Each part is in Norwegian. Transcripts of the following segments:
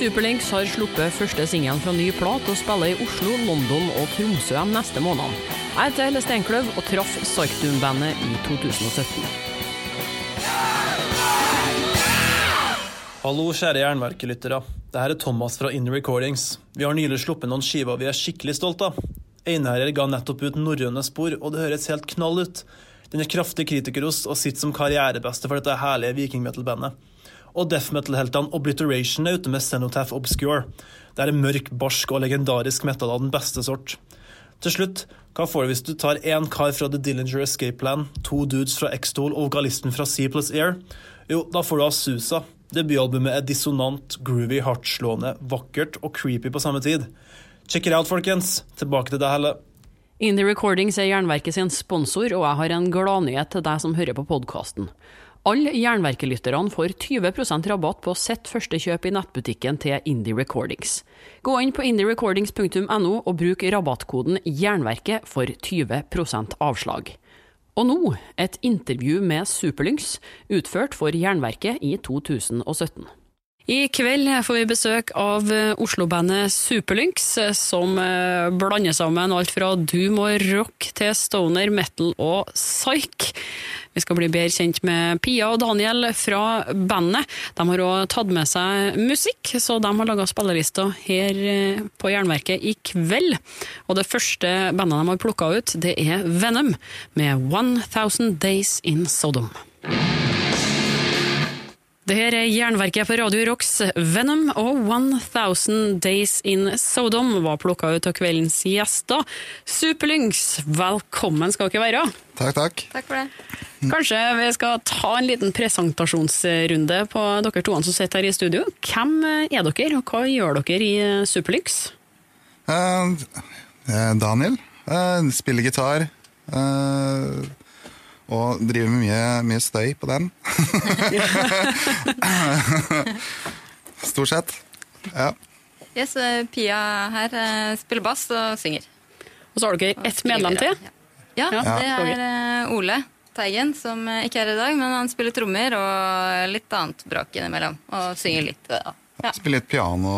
Superlinks har sluppet første singelen fra ny plat og spiller i Oslo, London og Tromsø de neste månedene. Jeg heter Helle Steinkløv og traff Sarktum-bandet i 2017. Hallo, kjære jernverkelyttere. Det her er Thomas fra In Recordings. Vi har nylig sluppet noen skiver vi er skikkelig stolte av. Einherjer ga nettopp ut Norrøne spor, og det høres helt knall ut. Den er kraftig kritikerost og sitter som karrierebeste for dette herlige vikingmetal-bandet. Og death metal-heltene Obliteration er ute med Cenotaph Obscure. Det er en mørk, barsk og legendarisk metal av den beste sort. Til slutt, hva får du hvis du tar én kar fra The Dillinger Escape Plan, to dudes fra X-Tool og vokalisten fra C plus Air? Jo, da får du Asusa. Debutalbumet er dissonant, groovy, hardtslående, vakkert og creepy på samme tid. Check it out, folkens. Tilbake til deg, Helle. Indie Recordings er Jernverket sin sponsor, og jeg har en gladnyhet til deg som hører på podkasten. Alle Jernverkelytterne får 20% rabatt på sitt første kjøp i nettbutikken til Indie Recordings. Gå inn på indierecordings.no og bruk rabattkoden JERNVERKET for 20% avslag. Og nå et intervju med Superlynx, utført for Jernverket i 2017. I kveld får vi besøk av eh, Oslo-bandet Superlynx, eh, som eh, blander sammen alt fra doom og rock til stoner, metal og psych. Vi skal bli bedre kjent med Pia og Daniel fra bandet. De har òg tatt med seg musikk, så de har laga spillelister her på Jernverket i kveld. Og det første bandet de har plukka ut, det er Venom med 1000 Days in Sodom. Det her er Jernverket på Radio Rocks. Venom og 1000 Days in Sodom var plukka ut av kveldens gjester. Superlynx, velkommen skal dere være. Takk, takk. Takk for det. Kanskje vi skal ta en liten presentasjonsrunde på dere to som sitter her i studio. Hvem er dere, og hva gjør dere i Superlynx? Uh, Daniel. Uh, spiller gitar. Uh, og driver med mye, mye støy på den. Stort sett. Ja. Yes, Pia her spiller bass og synger. Og så har dere ett medlem til? Ja, ja det er Ole Teigen, som ikke er i dag, men han spiller trommer og litt annet brak innimellom. Og synger litt. Ja. Spiller litt piano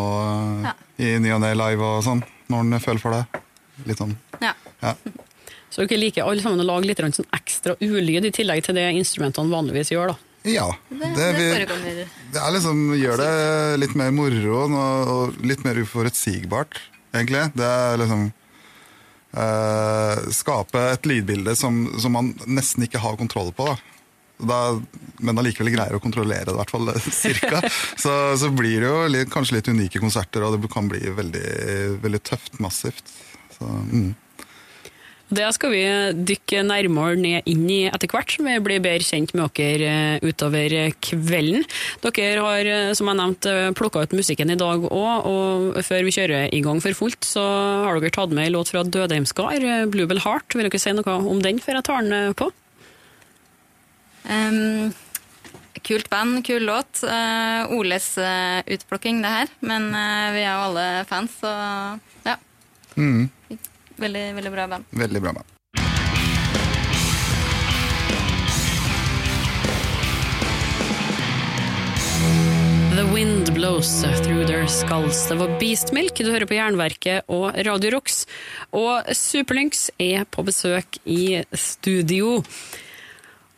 i ny og ne live og sånn, når han føler for det. Litt sånn. Ja. Så dere liker alle sammen å lage litt sånn ekstra ulyd i tillegg til det instrumentene vanligvis gjør? da? Ja. Det, det, vi, det er liksom, gjør det litt mer moro og, litt mer uforutsigbart, egentlig. Det er liksom eh, Skape et lydbilde som, som, man nesten ikke har kontroll på. da. Da, men allikevel greier å kontrollere det, i hvert fall cirka. Så, så, blir det jo litt, kanskje litt unike konserter, og det kan bli veldig, veldig tøft, massivt. Så, mm. Det skal vi dykke nærmere ned inn i etter hvert, som vi blir bedre kjent med dere eh, utover kvelden. Dere har, eh, som jeg nevnte, plukka ut musikken i dag òg, og før vi kjører i gang for fullt, så har dere tatt med en låt fra Dødheimsgard, eh, 'Bluebell Heart'. Vil dere si noe om den før jeg tar den på? Um, kult band, kul låt. Uh, Oles uh, utplukking, det her. Men uh, vi er jo alle fans, så ja. Mm. Veldig, veldig bra band. Veldig bra band. The Wind Blows Through Their Skulls. Det var Beastmilk du hører på Jernverket og Radio Rocks. Og Superlynx er på besøk i studio.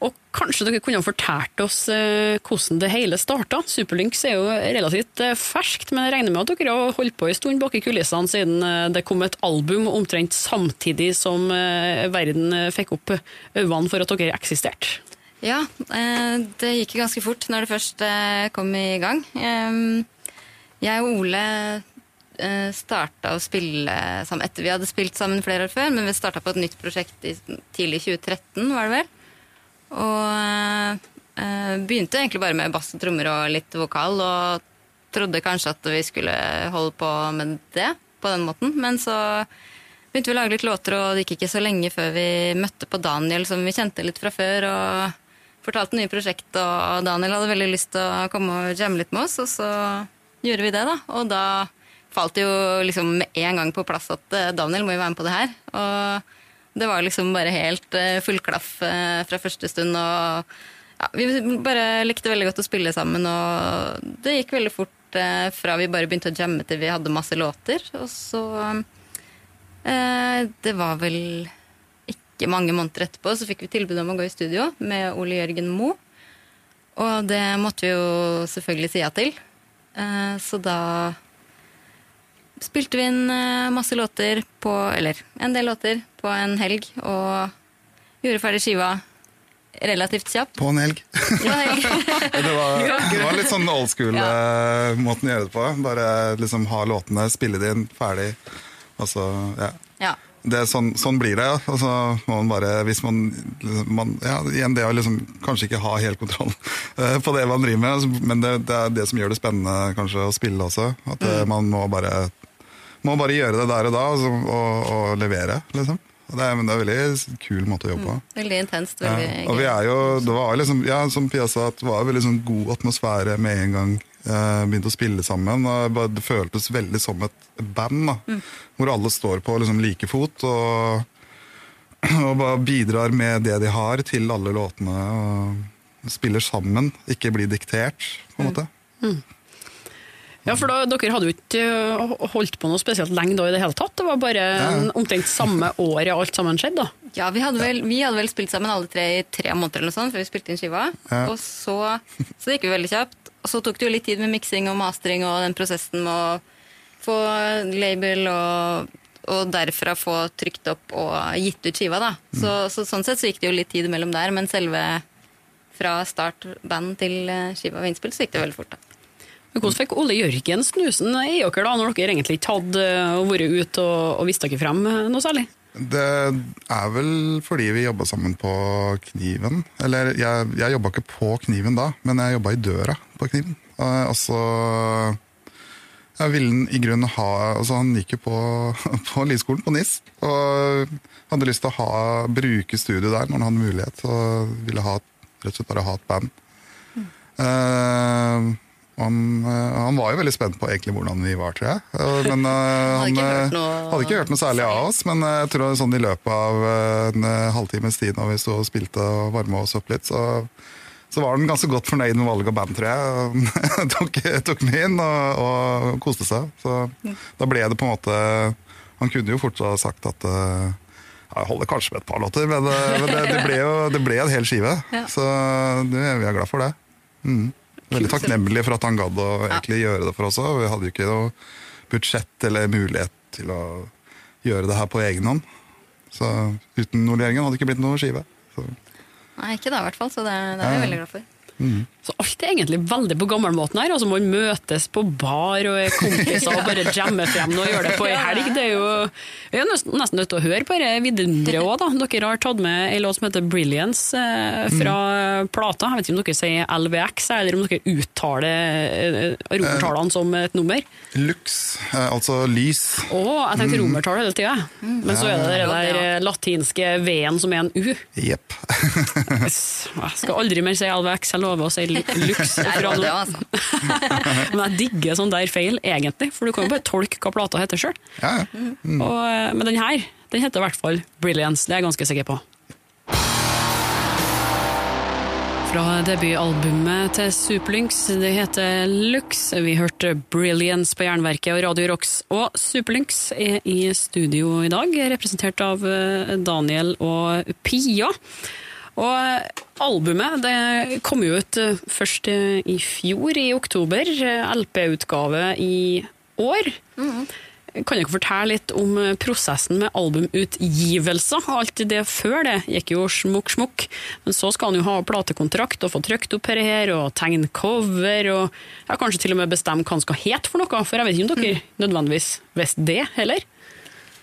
Og kanskje dere kunne fortalt oss eh, hvordan det hele starta? Superlynx er jo relativt eh, ferskt, men jeg regner med at dere har holdt på en stund bak i kulissene siden eh, det kom et album omtrent samtidig som verden fikk opp øynene for at dere eksisterte? Ja, det gikk ganske fort når det først kom i gang. Jeg og Ole starta å spille sammen etter vi hadde spilt sammen flere år før, men vi starta på et nytt prosjekt i tidlig 2013, var det vel? Og øh, begynte egentlig bare med bass og trommer og litt vokal, og trodde kanskje at vi skulle holde på med det på den måten. Men så begynte vi å lage litt låter, og det gikk ikke så lenge før vi møtte på Daniel, som vi kjente litt fra før, og fortalte nye prosjekt, og Daniel hadde veldig lyst til å komme og jamme litt med oss, og så gjorde vi det, da. Og da falt det jo liksom med en gang på plass at eh, Daniel må jo være med på det her. Og det var liksom bare helt uh, full klaff uh, fra første stund. og ja, Vi bare likte veldig godt å spille sammen, og det gikk veldig fort eh, fra vi bare begynte å jamme til vi hadde masse låter. Og så eh, Det var vel ikke mange måneder etterpå så fikk vi tilbud om å gå i studio med Ole Jørgen Moe. Og det måtte vi jo selvfølgelig si ja til. Eh, så da spilte vi inn eh, masse låter på Eller en del låter på en helg. Og gjorde ferdig skiva relativt kjapt. På en helg. På en helg. Det var, det var litt sånn old school-måten å gjøre det på. Bare liksom ha låtene, spille det inn, ferdig. Altså, ja. ja. Det, er sånn, sånn blir det. Og så må man bare, hvis man, man ja, Igjen det å liksom kanskje ikke ha helt kontroll eh, på det man driver med, altså, men det, det er det som gjør det spennende kanskje å spille også. At mm. man må bare, må bare gjøre det der og da, og, og, og levere, liksom. Og Det er, men det er en veldig kul måte å jobbe på. Veldig intenst. Ja, Veldig og vi er jo, det var liksom, ja, som Pia sa, det var veldig sånn god atmosfære med en gang eh, begynte å spille sammen. Og det føltes veldig som et band, da, hvor alle står på liksom, like fot og, og bare bidrar med det de har til alle låtene. og Spiller sammen, ikke blir diktert, på en måte. Ja, for da, Dere hadde jo ikke øh, holdt på noe spesielt lenge da i det hele tatt. Det var bare Ja. omtrent samme året alt sammen skjedde. da. Ja, vi hadde, vel, vi hadde vel spilt sammen alle tre i tre måneder eller noe sånt, før vi spilte inn skiva. Ja. Og så, så det gikk jo veldig kjapt. Og så tok det jo litt tid med miksing og mastering og den prosessen med å få label og, og derfra få trykt opp og gitt ut skiva, da. Så, så sånn sett så gikk det jo litt tid imellom der, men selve fra start band til eh, skiva var innspilt, så gikk det veldig fort, da. Men Hvordan fikk Ole Jørgen snusen i dere da, når dere egentlig ikke hadde øh, vært ute og, og vist dere frem øh, noe særlig? Det er vel fordi vi jobba sammen på Kniven. Eller jeg, jeg jobba ikke på Kniven da, men jeg jobba i døra på Kniven. Eh, Og så jeg ville i grunnen ha altså Han gikk jo på, på lydskolen på NIS. Og hadde lyst til å ha, bruke studio der når han hadde mulighet. Og ville ha, rett og slett bare ha et band. Eh, han, eh, han var jo veldig spent på egentlig hvordan vi var, tror jeg. Eh, Men eh, Hadde han, noe- hadde ikke hørt noe særlig av oss. Men jeg tror sånn i løpet av en halvtimes tid når vi sto og spilte og varma oss opp litt, så, så var han ganske godt fornøyd med valget av band, tror jeg. Tok, tok den inn og, og koste seg. Så da ble det på en måte Han kunne jo fortsatt sagt at jeg holder kanskje med et par låter, men, eh, men det, det, ble jo det ble en hel skive. Ja. Så det, vi er glad for det. Mm. Veldig takknemlig for at han gadd å egentlig gjøre det for oss òg. Vi hadde jo ikke noe budsjett eller mulighet til å gjøre det her på egen hånd. Så uten Ole Jørgen hadde det ikke blitt noe skive. Så, Nei, ikke da i hvert fall, så det, det er jeg veldig glad for. Så alt er egentlig veldig på gammelmåten her. altså Man møtes på bar og er kompiser og bare jammer frem noe og gjør det på ei helg. Det er jo, Vi er nesten nødt til å høre på det vidunderet òg, da. Dere har tatt med en låt som heter 'Brilliance' fra fra plata. Jeg vet ikke om dere sier LVX, eller om dere uttaler eh, romertallene som et nummer. Lux, eh, altså lys. Å, jeg tenkte romertall hele tida. Men så er det den der eh, latinske V-en som er en U. Jepp. Jeg skal aldri mer si LVX, jeg lover å si lu- Lux. Jeg fra lover nå. det, altså. Men jeg digger sånn der feil, egentlig, for du kan jo bare tolke hva plata heter sjøl. Ja, ja. Men den her den heter i hvert fall Brilliance, det er jeg ganske sikker på. Fra debutalbumet til Superlynx, det heter Lux. Vi hørte Brilliance på Jernverket og Radio Rocks. Og Superlynx er i studio i dag, representert av eh, Daniel og Pia. Og albumet det kom jo ut eh, først eh, i fjor, i oktober. eh, LP-utgave i år. Kan dere fortelle litt om eh, prosessen med albumutgivelser? Alt det før det gikk jo smukk, smukk. Men så skal han jo ha platekontrakt og få trykt opp dette her, og tegne cover, og ja, kanskje til og med bestemme hva han skal hete for noe. For jeg vet ikke om dere nødvendigvis visste det heller?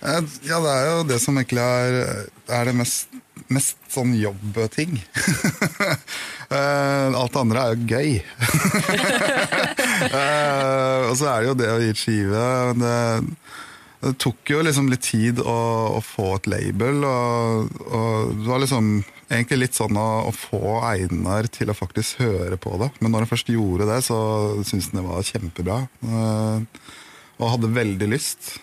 Ja, det er jo det som egentlig er, er det mest, mest sånn jobbting. Eh, Alt det andre er jo gøy. Eh, Og så er det jo det å gi ut skive. Det, det tok jo liksom litt tid å, å få et label, og, og det var liksom egentlig litt sånn å, å få Einar til å faktisk høre på det. Men når han først gjorde det, så syntes han det var kjempebra. Eh, Og hadde veldig lyst.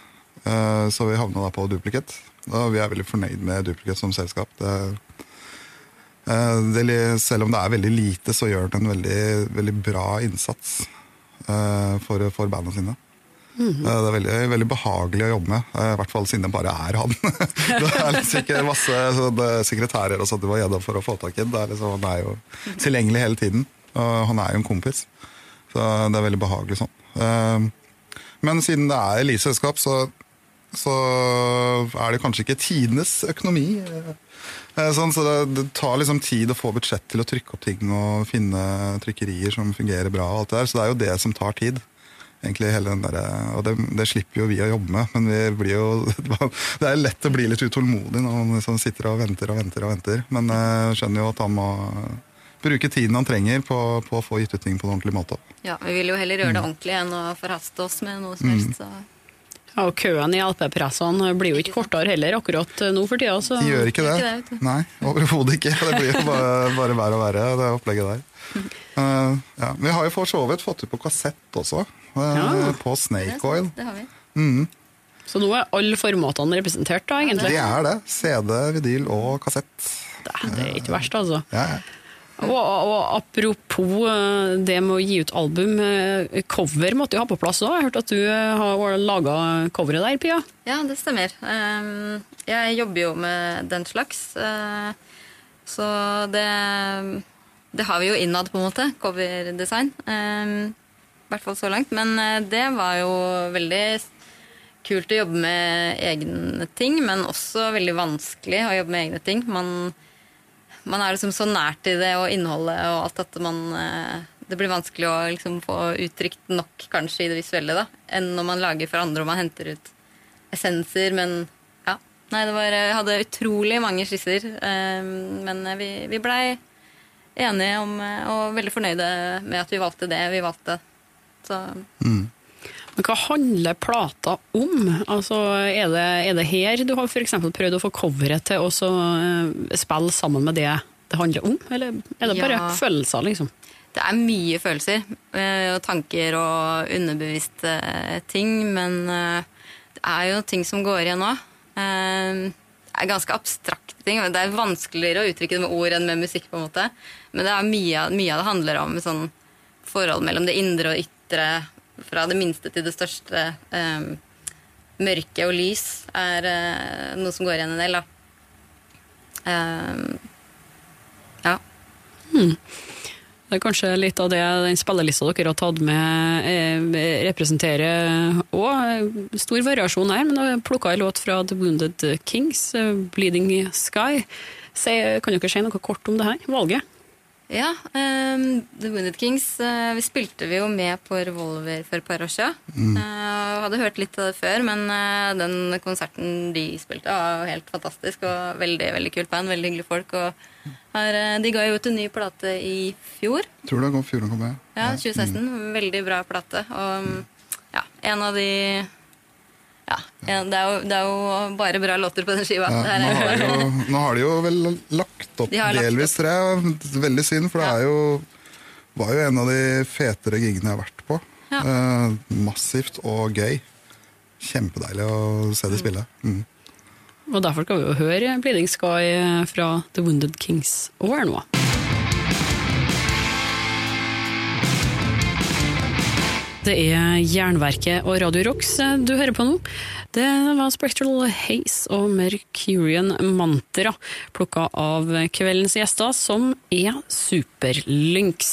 Eh, Så vi havna da på Dupliket. Og vi er veldig fornøyd med Dupliket som selskap. Det, eh, det, selv om det er veldig lite, så gjør den en veldig, veldig bra innsats. eh, for, for bandene sine. Mm -hmm. Det er veldig, veldig behagelig å jobbe med, i hvert fall siden det bare er han. det er liksom ikke masse sekretærer og sånt du må gjennom for å få tak i. Det er liksom, han er jo tilgjengelig hele tiden, og han er jo en kompis. Så det er veldig behagelig sånn. Men siden det er eliteselskap, så, så er det kanskje ikke tidenes økonomi. Eh, Sånn, så det, det tar liksom tid å få budsjett til å trykke opp ting og finne trykkerier som fungerer bra. og alt det der, Så det er jo det som tar tid. Egentlig hele den der, og det, det slipper jo vi å jobbe med, men vi blir jo, det er lett å bli litt utålmodig når man liksom sitter og venter og venter. og venter. Men jeg skjønner jo at han må bruke tiden han trenger på, på å få gitt ut ting på en ordentlig måte. Ja, Vi vil jo heller gjøre det ordentlig enn å forhaste oss med noe som helst. Så. Ja, og køen i LP-pressene blir jo ikke kortere heller akkurat nå for tida. Så De gjør ikke Gjør det. ikke det. Nei, overhodet ikke. Det blir jo bare, bare verre og verre, det opplegget der. Uh, ja. Vi har jo for så vidt fått ut på kassett også, uh, Ja. på Snake Oil. det har vi. Så nå er alle formatene representert, da, egentlig. Det er det. CD, vidyl og kassett. Det, det er ikke verst, altså. Ja, ja. Og, og apropos eh, det med å gi ut album, eh, cover måtte jo ha på plass òg. Jeg hørte at du eh, har laga coveret der, Pia. Ja, det stemmer. Ehm, Jeg jobber jo med den slags. Så det, det har vi jo innad, på en måte. Coverdesign. Ehm, I hvert fall så langt. Men det var jo veldig kult å jobbe med egne ting, men også veldig vanskelig å jobbe med egne ting. Man, man er liksom så nært i det og innholdet og alt at man eh, Det blir vanskelig å liksom få uttrykt nok kanskje i det visuelle da, enn når man lager for andre og man henter ut essenser, men ja. Nei, det var Jeg hadde utrolig mange skisser, eh, men vi, vi blei enige om eh, og veldig fornøyde med at vi valgte det vi valgte. Så Men hva handler plata om? Altså, er, det, er det her du har for eksempel prøvd å få coveret til å så, eh, spille sammen med det det handler om? Eller er det bare Ja. følelser, liksom? det er mye følelser eh, og tanker og underbevisste eh, ting, men det er jo ting som går igjen. Eh, Det er ganske abstrakte ting. Det er vanskeligere å uttrykke det med ord enn med musikk. på en måte. Men det er mye, mye av det handler om sånn forhold mellom det indre og ytre, fra det minste til det største. Um, mørke og lys er uh, noe som går igjen en del, da. Um, ja. Det er kanskje litt av det den spillelista dere har tatt med, representerer òg. Stor variasjon her, men jeg plukka en låt fra The Wounded Kings, 'Bleeding Sky'. Se, kan dere si noe kort om det her valget? Ja, Um, The Wounded Kings uh, vi spilte vi jo med på Revolver for et par år siden. Mm. Uh, hadde hørt litt av det før, men uh, den konserten de spilte, var helt fantastisk. Og veldig veldig kult band, veldig hyggelige folk. Og eh, de ga jo ut en ny plate i fjor, Tror det kom fjorden kom med. ja, 2016. Veldig bra plate. Og um, ja, en av de ja, ja det, er jo, det er jo bare bra låter på den skiva. Ja, nå, har jo, nå har de jo vel lagt opp De delvis, tror jeg. Veldig synd, for det er jo, var jo en av de fetere gigene jeg har vært på. Ja. Eh, massivt og gøy. Kjempedeilig å se de spille. Mm. Og derfor skal vi jo høre 'Bleeding Sky' fra The Wounded Kings over nå. Det er Jernverket og Radio Rocks du hører på nå. Det var Spectral Haze og Mercurian Mantra, plukka av kveldens gjester, som er Superlynx.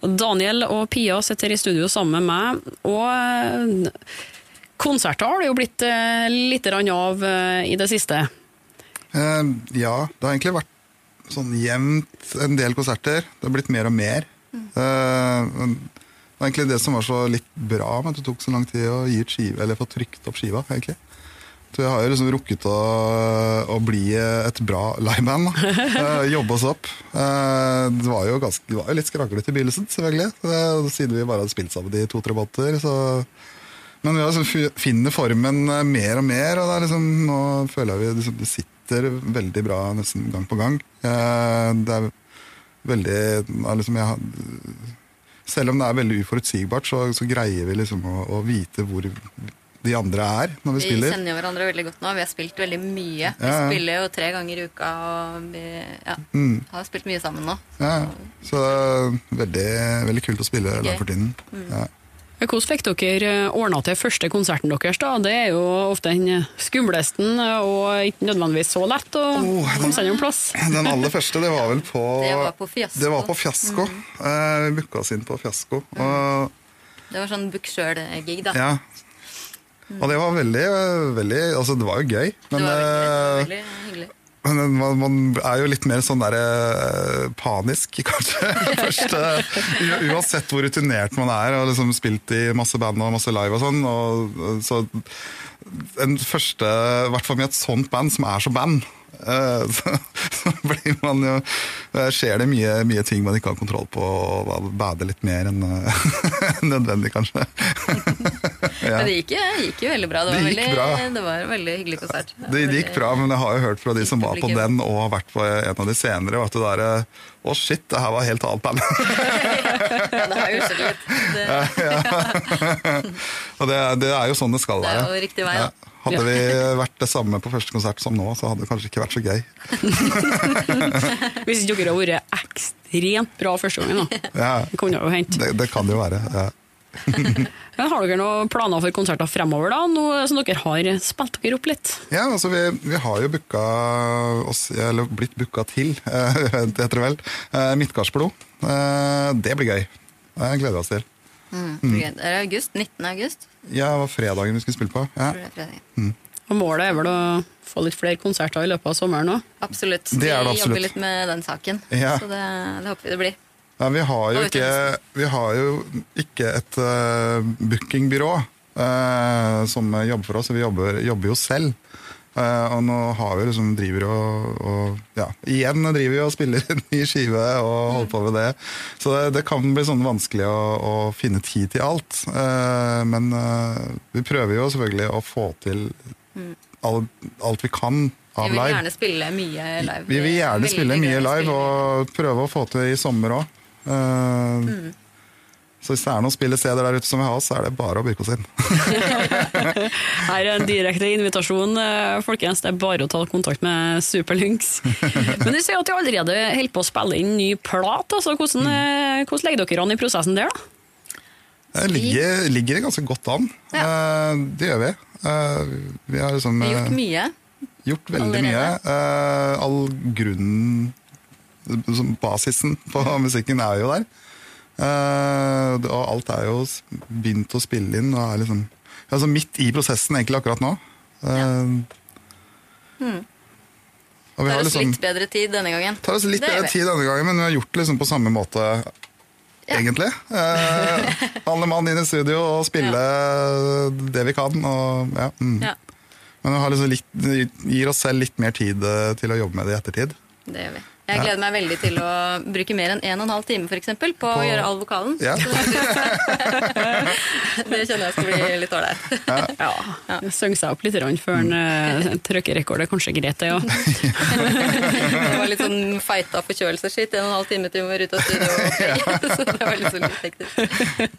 Daniel og Pia sitter i studio sammen med meg, og konserter har det jo blitt eh, litt av eh, i det siste. Uh, ja, det har egentlig vært sånn jevnt en del konserter. Det har blitt mer og mer. Mm. men det var egentlig det som var så litt bra med at det tok så lang tid å gi ut skive, eller få trykt opp skiva. egentlig. Så jeg har jo liksom rukket å, å bli et bra liveband. Eh, Jobbe oss opp. Eh, Det var jo, ganske, det var jo litt skraglete i begynnelsen, selvfølgelig. Eh, Siden vi bare hadde spilt sammen i to-tre båter. så... Men vi har liksom fi- finner formen eh, mer og mer, og liksom, nå føler jeg vi liksom, det sitter veldig bra nesten gang på gang. Eh, Det er veldig liksom, jeg, Selv om det er veldig uforutsigbart, så, så greier vi liksom å, å vite hvor de andre er når vi Vi spiller. kjenner jo hverandre veldig godt nå. Vi har spilt veldig mye. Vi Ja, ja. spiller jo tre ganger i uka og vi ja, Mm. har spilt mye sammen nå. Ja, så det er veldig, veldig kult å spille live for tiden. Ja. Men Hvordan fikk dere ordna til første konserten deres? da? Det er jo ofte den skumleste og ikke nødvendigvis så lett å komme seg noen plass. Den aller første, det var vel på Det var på Fiasko. Det var på Fiasko. Eh, vi booka oss inn på Fiasko. Og, Det var sånn book sjøl-gig, da. ja. og det var veldig, veldig Altså, det var jo gøy, Det var veldig, eh, veldig hyggelig. Men man, man er jo litt mer sånn der eh, panisk, kanskje. Først, eh, uansett hvor rutinert man er og liksom spilt i masse band og masse live og sånn. Og, eh, så en første, i hvert fall med et sånt band som er så band, eh, så, så blir man jo eh, skjer det mye, mye ting man ikke har kontroll på, og bader litt mer enn eh, nødvendig, kanskje. Ja. Men det gikk, gikk jo veldig bra. Det var, Det var, veldig, bra. det var en veldig hyggelig konsert. Det, det gikk bra, men jeg har jo hørt fra de som var på den og har vært på en av de senere, at det derre Å, shit, det her var helt annet band. Ja, det har jo skjedd litt. Det, og det, det er jo sånn det skal Det er jo riktig vei, da. Hadde vi vært det samme på første konsert som nå, så hadde det kanskje ikke vært så gøy. Hvis ikke dere hadde vært ekstremt bra første gangen, da. Ja, Det det, det kan det jo være. Ja. Men Har dere noen planer for konserter fremover, da? Nå som dere har spilt dere opp litt? Ja, altså vi, vi har jo booka oss, eller blitt booka til, eh, det heter det vel, eh, Midtgardsblod. Eh, Det blir gøy. Det gleder vi oss til. mm, det er august. 19. august. Ja, det var fredagen vi skulle spille på. Ja. Mm. Og Målet er vel å få litt flere konserter i løpet av sommeren òg? Absolutt. Det er det Vi jobber litt med den saken. Ja. Så det, det håper vi det blir. Ja, vi, har jo ikke, vi har jo ikke et uh, bookingbyrå uh, som jobber for oss, vi jobber, jobber jo selv. Uh, og nå har vi liksom driver og, og ja, igjen driver vi og spiller en ny skive og holder på med det. Så det, det kan bli sånn vanskelig å, å finne tid til alt. Uh, men uh, vi prøver jo selvfølgelig å få til all, alt vi kan av Vi vil gjerne spille mye live. Vi vil gjerne spille mye live og prøve å få til i sommer òg. Så hvis det er noen spillesteder der ute som vil ha oss, så er det bare å booke oss inn. Her er en direkte invitasjon, eh, folkens. Det er bare å ta kontakt med Superlynx. Men du sier at du allerede holder på å spille inn ny plat. Altså. Hvordan, mm. hvordan legger dere an i prosessen der, da? Det ligger, ligger ganske godt an. Eh, Det gjør vi. Eh, Vi har liksom Vi har eh, gjort mye. gjort veldig mye. allerede. Eh, All grunnen Basisen på musikken er jo der. Uh, Og alt er jo begynt å spille inn og er liksom altså midt i prosessen egentlig akkurat nå. Eh, Og vi Det har er oss liksom litt bedre tid denne gangen. tar oss litt Det bedre tid denne gangen, men vi har gjort det liksom på samme måte, Ja. egentlig. Uh, alle mann inn i studio og spille det vi kan. Og, ja, mm. Ja, Men vi har liksom litt, gir oss selv litt mer tid eh, til å jobbe med det i ettertid. det gjør vi. Jeg gleder meg veldig til å bruke mer enn en og en halv time for eksempel, på, å gjøre all vokalen. Ja. Det kjenner jeg skal bli litt ålreit. Ja, Søng seg opp litt rann før en uh, trykker rekord. Er kanskje greit, det. Ja. Det var litt sånn fighta forkjølelsesskitt. En og en halv time til vi var ute av studio. Så det var litt sånn litt hektisk.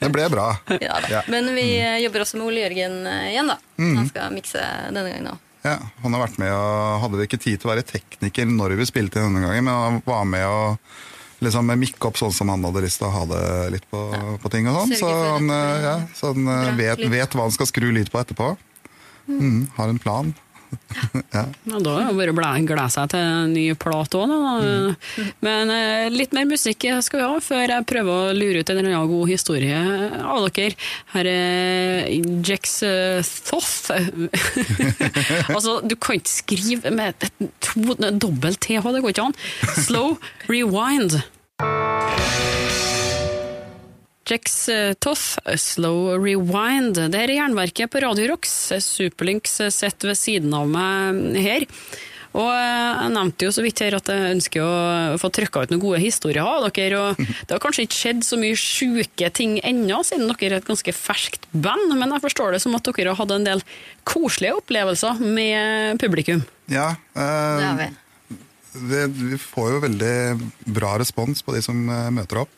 Det ble bra. Ja, da. Men vi eh, jobber også med Ole Jørgen eh, igjen, da. Mm. Han skal mikse denne gangen òg. Ja, han har vært med og hadde ikke tid til å være tekniker når vi spilte denne gangen, men han var med og liksom mikke opp sånn som han hadde lyst til å ha det litt på, på ting og sånn. Så han, eh, ja, så han eh, vet, vet hva han skal skru lyd på etterpå. Mm, har en plan. Ja, da er det bare å glede seg til en ny plate òg, da. Men eh, litt mer musikk skal vi ha, før jeg prøver å lure ut en eller annen god historie av dere. Her er Jex Thoff. Thoth. altså, du kan ikke skrive med et- to dobbel TH, det går ikke an. Slow rewind. Jex eh, Toff, Slow Rewind. Det her er Jernverket på Radio Rocks. Superlinks sitter ved siden av meg her. Og eh, Jeg nevnte jo så vidt her at jeg ønsker å få trykka ut noen gode historier av dere. og Det har kanskje ikke skjedd så mye sjuke ting ennå, siden dere er et ganske ferskt band. Men jeg forstår det som at dere har hatt en del koselige opplevelser med publikum. Ja, Øh, Det har vi. det, vi får jo veldig bra respons på de som eh, møter opp.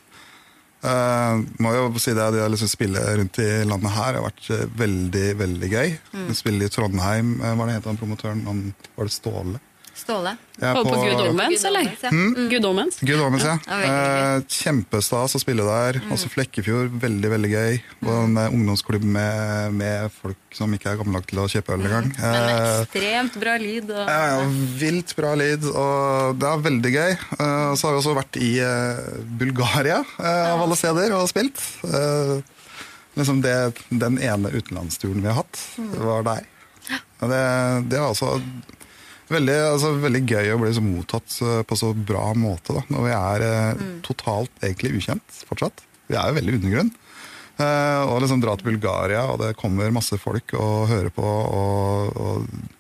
Eh, må jo si det, det å liksom spille rundt i landet her har vært eh, veldig veldig gøy. Mm. Spille i Trondheim, uh, var det het han promotøren? Han, var det Ståle? Ståle. Jeg er På, på Good Omens, eller? Good Omens, ja. Mm. Good Omens. Good Omens, ja. Ja, Mm. Eh, Kjempestas å spille der. Også Flekkefjord, veldig veldig gøy. Og en eh, ungdomsklubb med, med folk som ikke er gamle nok til å kjøpe øl engang. Mm. Men Eh, ekstremt bra lyd. Og, ja, ja, vilt bra lyd, og det er veldig gøy. Eh, så har vi også vært i eh, Bulgaria, eh, av alle steder, og spilt. Eh, liksom det, den ene utenlandsturen vi har hatt, var der. Og det, det var altså veldig, altså veldig gøy å bli så mottatt eh, på så bra måte, da, når vi er eh, totalt egentlig ukjent fortsatt. Vi er jo veldig undergrunn. Eh, og liksom dra til Bulgaria, og det kommer masse folk og hører på. og, og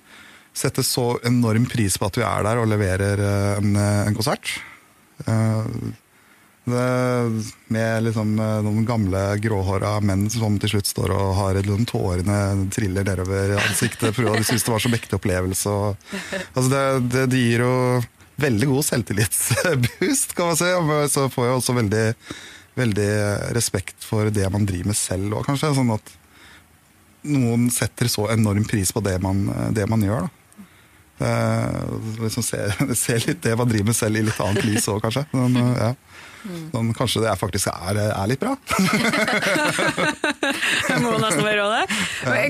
Sette så enorm pris på at vi er der og leverer eh, en, en konsert. Eh, med liksom eh, noen gamle gråhåra menn som til slutt står og har liksom, tårene triller nedover ansiktet. For de syns det var så mektig opplevelse. Altså det, det, det gir jo veldig god selvtillitsboost, kan man si. Men Så får jeg også veldig, veldig respekt for det man driver med selv òg, kanskje. Sånn at noen setter så enorm pris på det man, det man gjør. da. Uh, liksom se, se litt det man driver med selv i litt annet lys òg, kanskje. Men, uh, ja. Sånn, kanskje det er faktisk er, er litt bra. Det må nesten være det.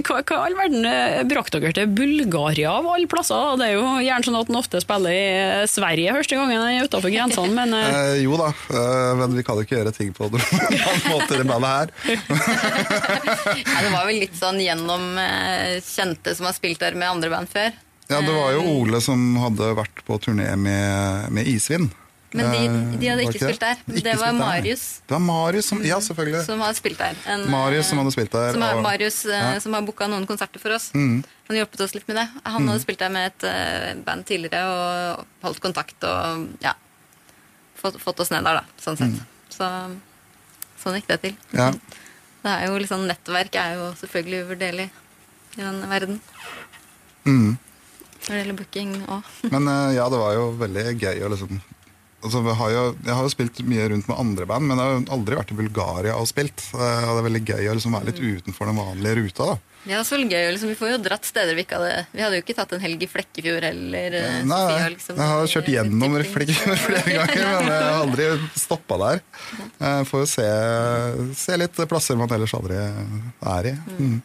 Hva, hva all verden eh, brakte dere til Bulgaria av alle plasser? Det er jo gjerne sånn at en ofte spiller i eh, Sverige første gangen han er utenfor grensene, men eh, Eh, jo da, men vi kan jo ikke gjøre ting på noen annen måte i det bandet her. ja, det var vel litt sånn gjennom kjente som har spilt der med andre band før. Ja, Det var jo Ole som hadde vært på turné med, med Isvind. Men de, de hadde Eh, ikke spilt der. Ikke Det var. Marius Det var Marius som, ja, selvfølgelig. som hadde spilt der. En, Marius som hadde spilt der. Som har, og- Marius eh, Ja. Mm. som har booka noen konserter for oss. Han har hjulpet oss litt med det. Han hadde spilt der med et eh, band tidligere og holdt kontakt og ja, fått, fått oss ned der, da, sånn sett. Så sånn gikk det til. Mm. Ja. Det er jo liksom, Nettverk er jo selvfølgelig uvurderlig i den verden. Mm. Når det gjelder booking òg. Men eh, ja, det var jo veldig gøy å liksom altså, vi har jo, Jeg har jo spilt mye rundt med andre band, men jeg har jo aldri vært i Bulgaria og spilt. Eh, Og det er veldig gøy å liksom være litt utenfor den vanlige ruta. da. Også veldig gøy. Liksom, vi får jo dratt steder vi ikke hadde Vi hadde jo ikke tatt en helg i Flekkefjord eller eh, Nei, Sofia, liksom, jeg har kjørt gjennom. Flekkefjord flere ganger, men jeg har aldri stoppa der. Jeg får jo se, se litt plasser man ellers aldri er i. Mm.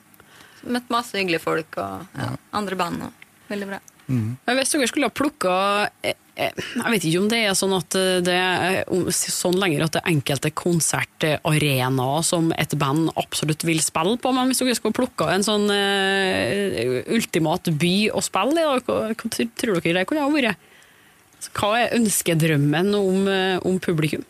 Møtt masse hyggelige folk og ja, andre band. Og, veldig bra. Men Hvis dere skulle ha plukka eh, eh, Jeg vet ikke om det er sånn at eh, det er sånn lenger at det er enkelte konsertarenaer som et band absolutt vil spille på, men hvis dere skulle plukka en sånn uh, ultimat by å spille i, hva, hva tror dere det kunne ha vært? Hva er ønskedrømmen om, om publikum?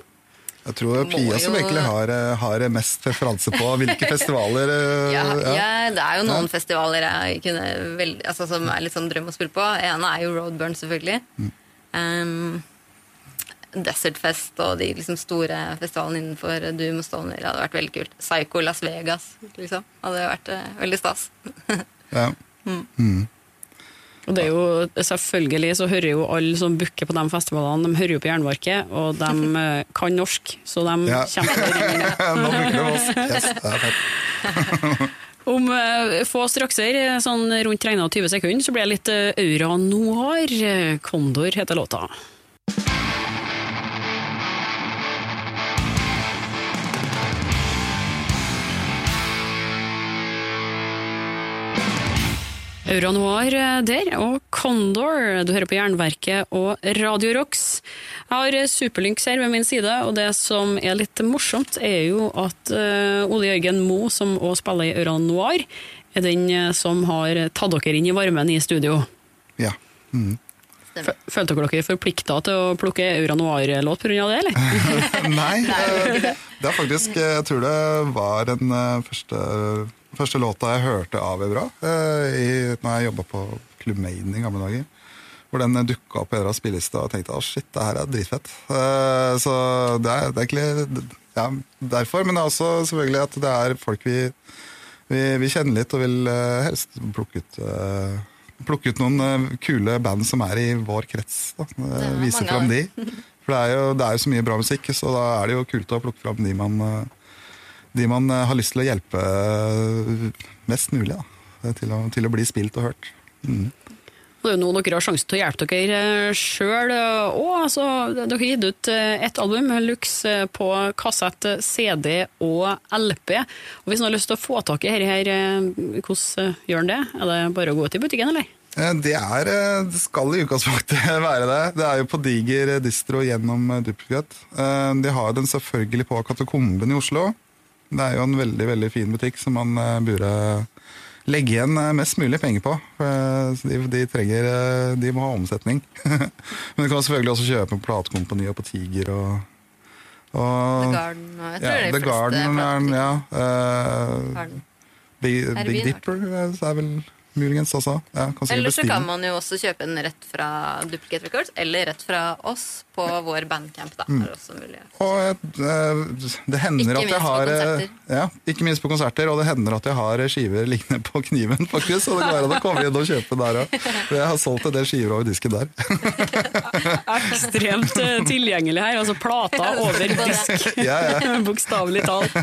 Jeg tror det er Pia som egentlig har, eh, har mest referanse på hvilke festivaler eh, Ja, ja. ja, det er jo noen Ja. festivaler jeg kunne veldig, altså, som er litt sånn drøm å spille på. En er jo Roadburn, selvfølgelig. Mm. Um, Desert Fest og de liksom store festivalene innenfor Doom og Stoner hadde vært veldig kult. Psycho Las Vegas, liksom. Hadde vært uh, veldig stas. Ja. Og det er jo, selvfølgelig så hører jo alle som booker på de festivalene, de hører jo på Jernverket, og de eh, kan norsk, så de Ja. kommer til å ringe. Yes, det er fett. Om eh, få strakser, sånn rundt regna 20 sekunder, så blir det litt Aura Noir. Eh, Kondor heter låta. Aura eh, der, og Condor. Du hører på Jernverket og Radio Rocks. Jeg har eh, Superlynx her ved min side, og det som er litt morsomt, er jo at eh, Ole Jørgen Moe, som også spiller i Aura er den som har tatt dere inn i varmen i studio. Ja. Mm. Fø- Følte dere dere forplikta til å plukke Aura Noir-låt pga. det, eller? Nei, det er faktisk eh, Jeg tror det var den eh, første, første låta jeg hørte av Aura eh, i, når jeg jobba på Club Maiden i gamle dager. Hvor den dukka opp i Auras spilleliste, og tenkte å shit, det her er dritfett. Så det er, det er egentlig ja, derfor, men det er også selvfølgelig at det er folk vi, vi, vi kjenner litt og vil helst plukke ut Plukke ut noen eh, kule band som er i vår krets. Da. Eh, Vise fram de. For det er, jo, det er jo så mye bra musikk, så da er det jo kult å plukke fram de man, eh, de man har lyst til å hjelpe mest mulig. Da, til, å, til å bli spilt og hørt. Mm. Det er jo nå dere har sjansen til å hjelpe dere sjøl òg. Altså, dere har gitt ut eh, ett album, Lux, eh, på kassett, CD og LP. Og Hvis noen har lyst til å få tak i dette, eh, hvordan gjør en det? Er det bare å gå i butikken, eller? Det, er, det skal i utgangspunktet være det. Det er jo på diger distro gjennom Duplicate. De har den selvfølgelig på Katakomben i Oslo. Det er jo en veldig veldig fin butikk som man burde legge igjen eh, mest mulig penger på. Eh, de, de, trenger, eh, de må ha omsetning. Men du kan selvfølgelig også kjøpe på platekompani og på Tiger og, og The Garden og jeg tror ja, det er de fleste ja, uh, Big, Big Dipper er vel muligens også. Ja, eller så kan man jo også kjøpe den rett fra Duplicate Records, eller rett fra oss på vår bandcamp. Da. Mm. Og det hender at jeg har eh, ja, Ikke minst på konserter, og det hender at jeg har skiver liggende på kniven, faktisk. Så det går an å jeg inn og kjøper der òg. Jeg har solgt en del skiver over disken der. Ekstremt eh, tilgjengelig her. Altså plata over disk. Ja, ja. Bokstavelig talt.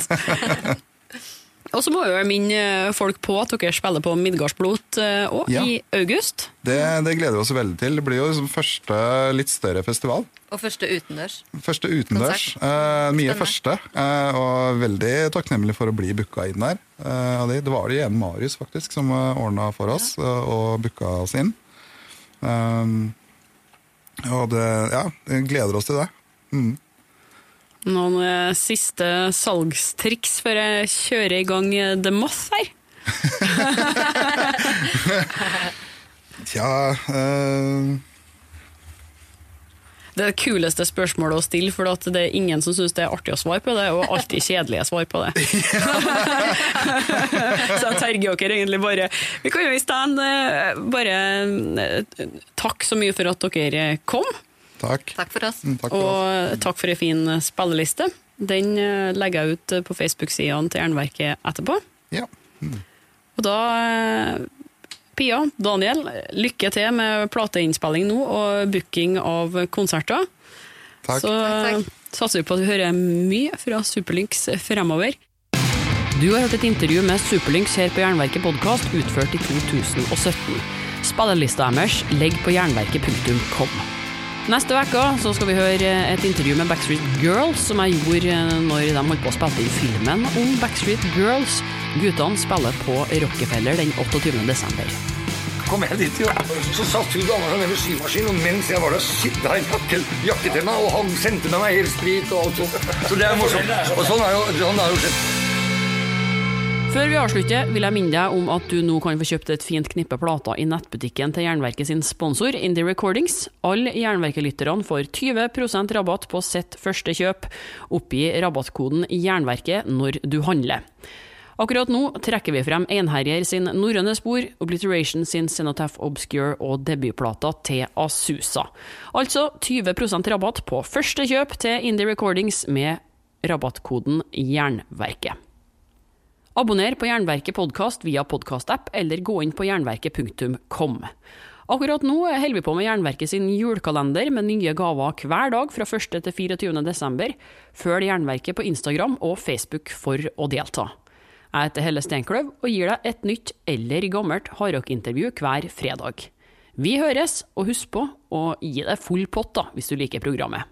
Og så må jeg minne folk på at dere spiller på Midgardsblot òg, ja. i august. Det, det, gleder vi oss veldig til. Det blir jo første litt større festival. Og første utendørs. Første utendørs. Eh, mye første. Eh, og veldig takknemlig for å bli booka inn der. Eh, det, var det igjen Marius faktisk som ordna for oss ja. Eh, og booka oss inn. Um, og det, ja, gleder oss til det. Mm. Noen eh, siste salgstriks før jeg kjører i gang eh, The Moth her? Tja uh... Det er det kuleste spørsmålet å stille, for det er ingen som syns det er artig å svare på det, og alltid kjedelige svar på det. Så jeg terger dere egentlig bare Vi kan jo i stedet bare takke så mye for at dere kom. Takk. Takk for oss. Mm, takk for og oss. takk for ei en fin eh, spilleliste. Den eh, legger jeg ut eh, på Facebook-sidene til Jernverket etterpå. Ja. Mm. Og da Pia, Daniel, lykke til med plateinnspilling nå og booking av konserter. Takk. Så takk, takk. satser vi på at du hører mye fra Superlynx fremover. Du har hørt et intervju med Superlynx her på Jernverket podkast, utført i 2017. Spillelista deres ligger på jernverket.com. Neste uke skal vi høre et intervju med Backstreet Girls, som jeg gjorde når de holdt på å spille inn filmen om Backstreet Girls. Guttene spiller på Rockefeller den 28. desember. Kom jeg dit, jo. så satt hun dama med symaskinen, og mens jeg var der, sitta jeg jakke, jakke, til meg, og han sendte med meg mer sprit og alt sånt. Så det er morsomt. Og sånn er jo, sånn jo skjedd. Før vi avslutter, vil jeg minne deg om at du nå kan få kjøpt et fint knippe plater i nettbutikken til Jernverket sin sponsor, Indie Recordings. Alle Jernverket-lytterne får 20% rabatt på sitt første kjøp. Oppgi rabattkoden Jernverket når du handler. Akkurat nå trekker vi frem Einherjer sin Norrøne spor, Obliteration sin Cenotaph Obscure og debutplata til Asusa. Altså 20% rabatt på første kjøp til Indie Recordings med rabattkoden Jernverket. Abonner på Jernverket podkast via podkastapp, eller gå inn på jernverket.kom. Akkurat nå holder vi på med Jernverket sin julekalender med nye gaver hver dag fra 1. til 24. desember. Følg Jernverket på Instagram og Facebook for å delta. Jeg heter Helle Steinkløv og gir deg et nytt eller gammelt hardrockintervju hver fredag. Vi høres, og husk på å gi deg full pott da, hvis du liker programmet.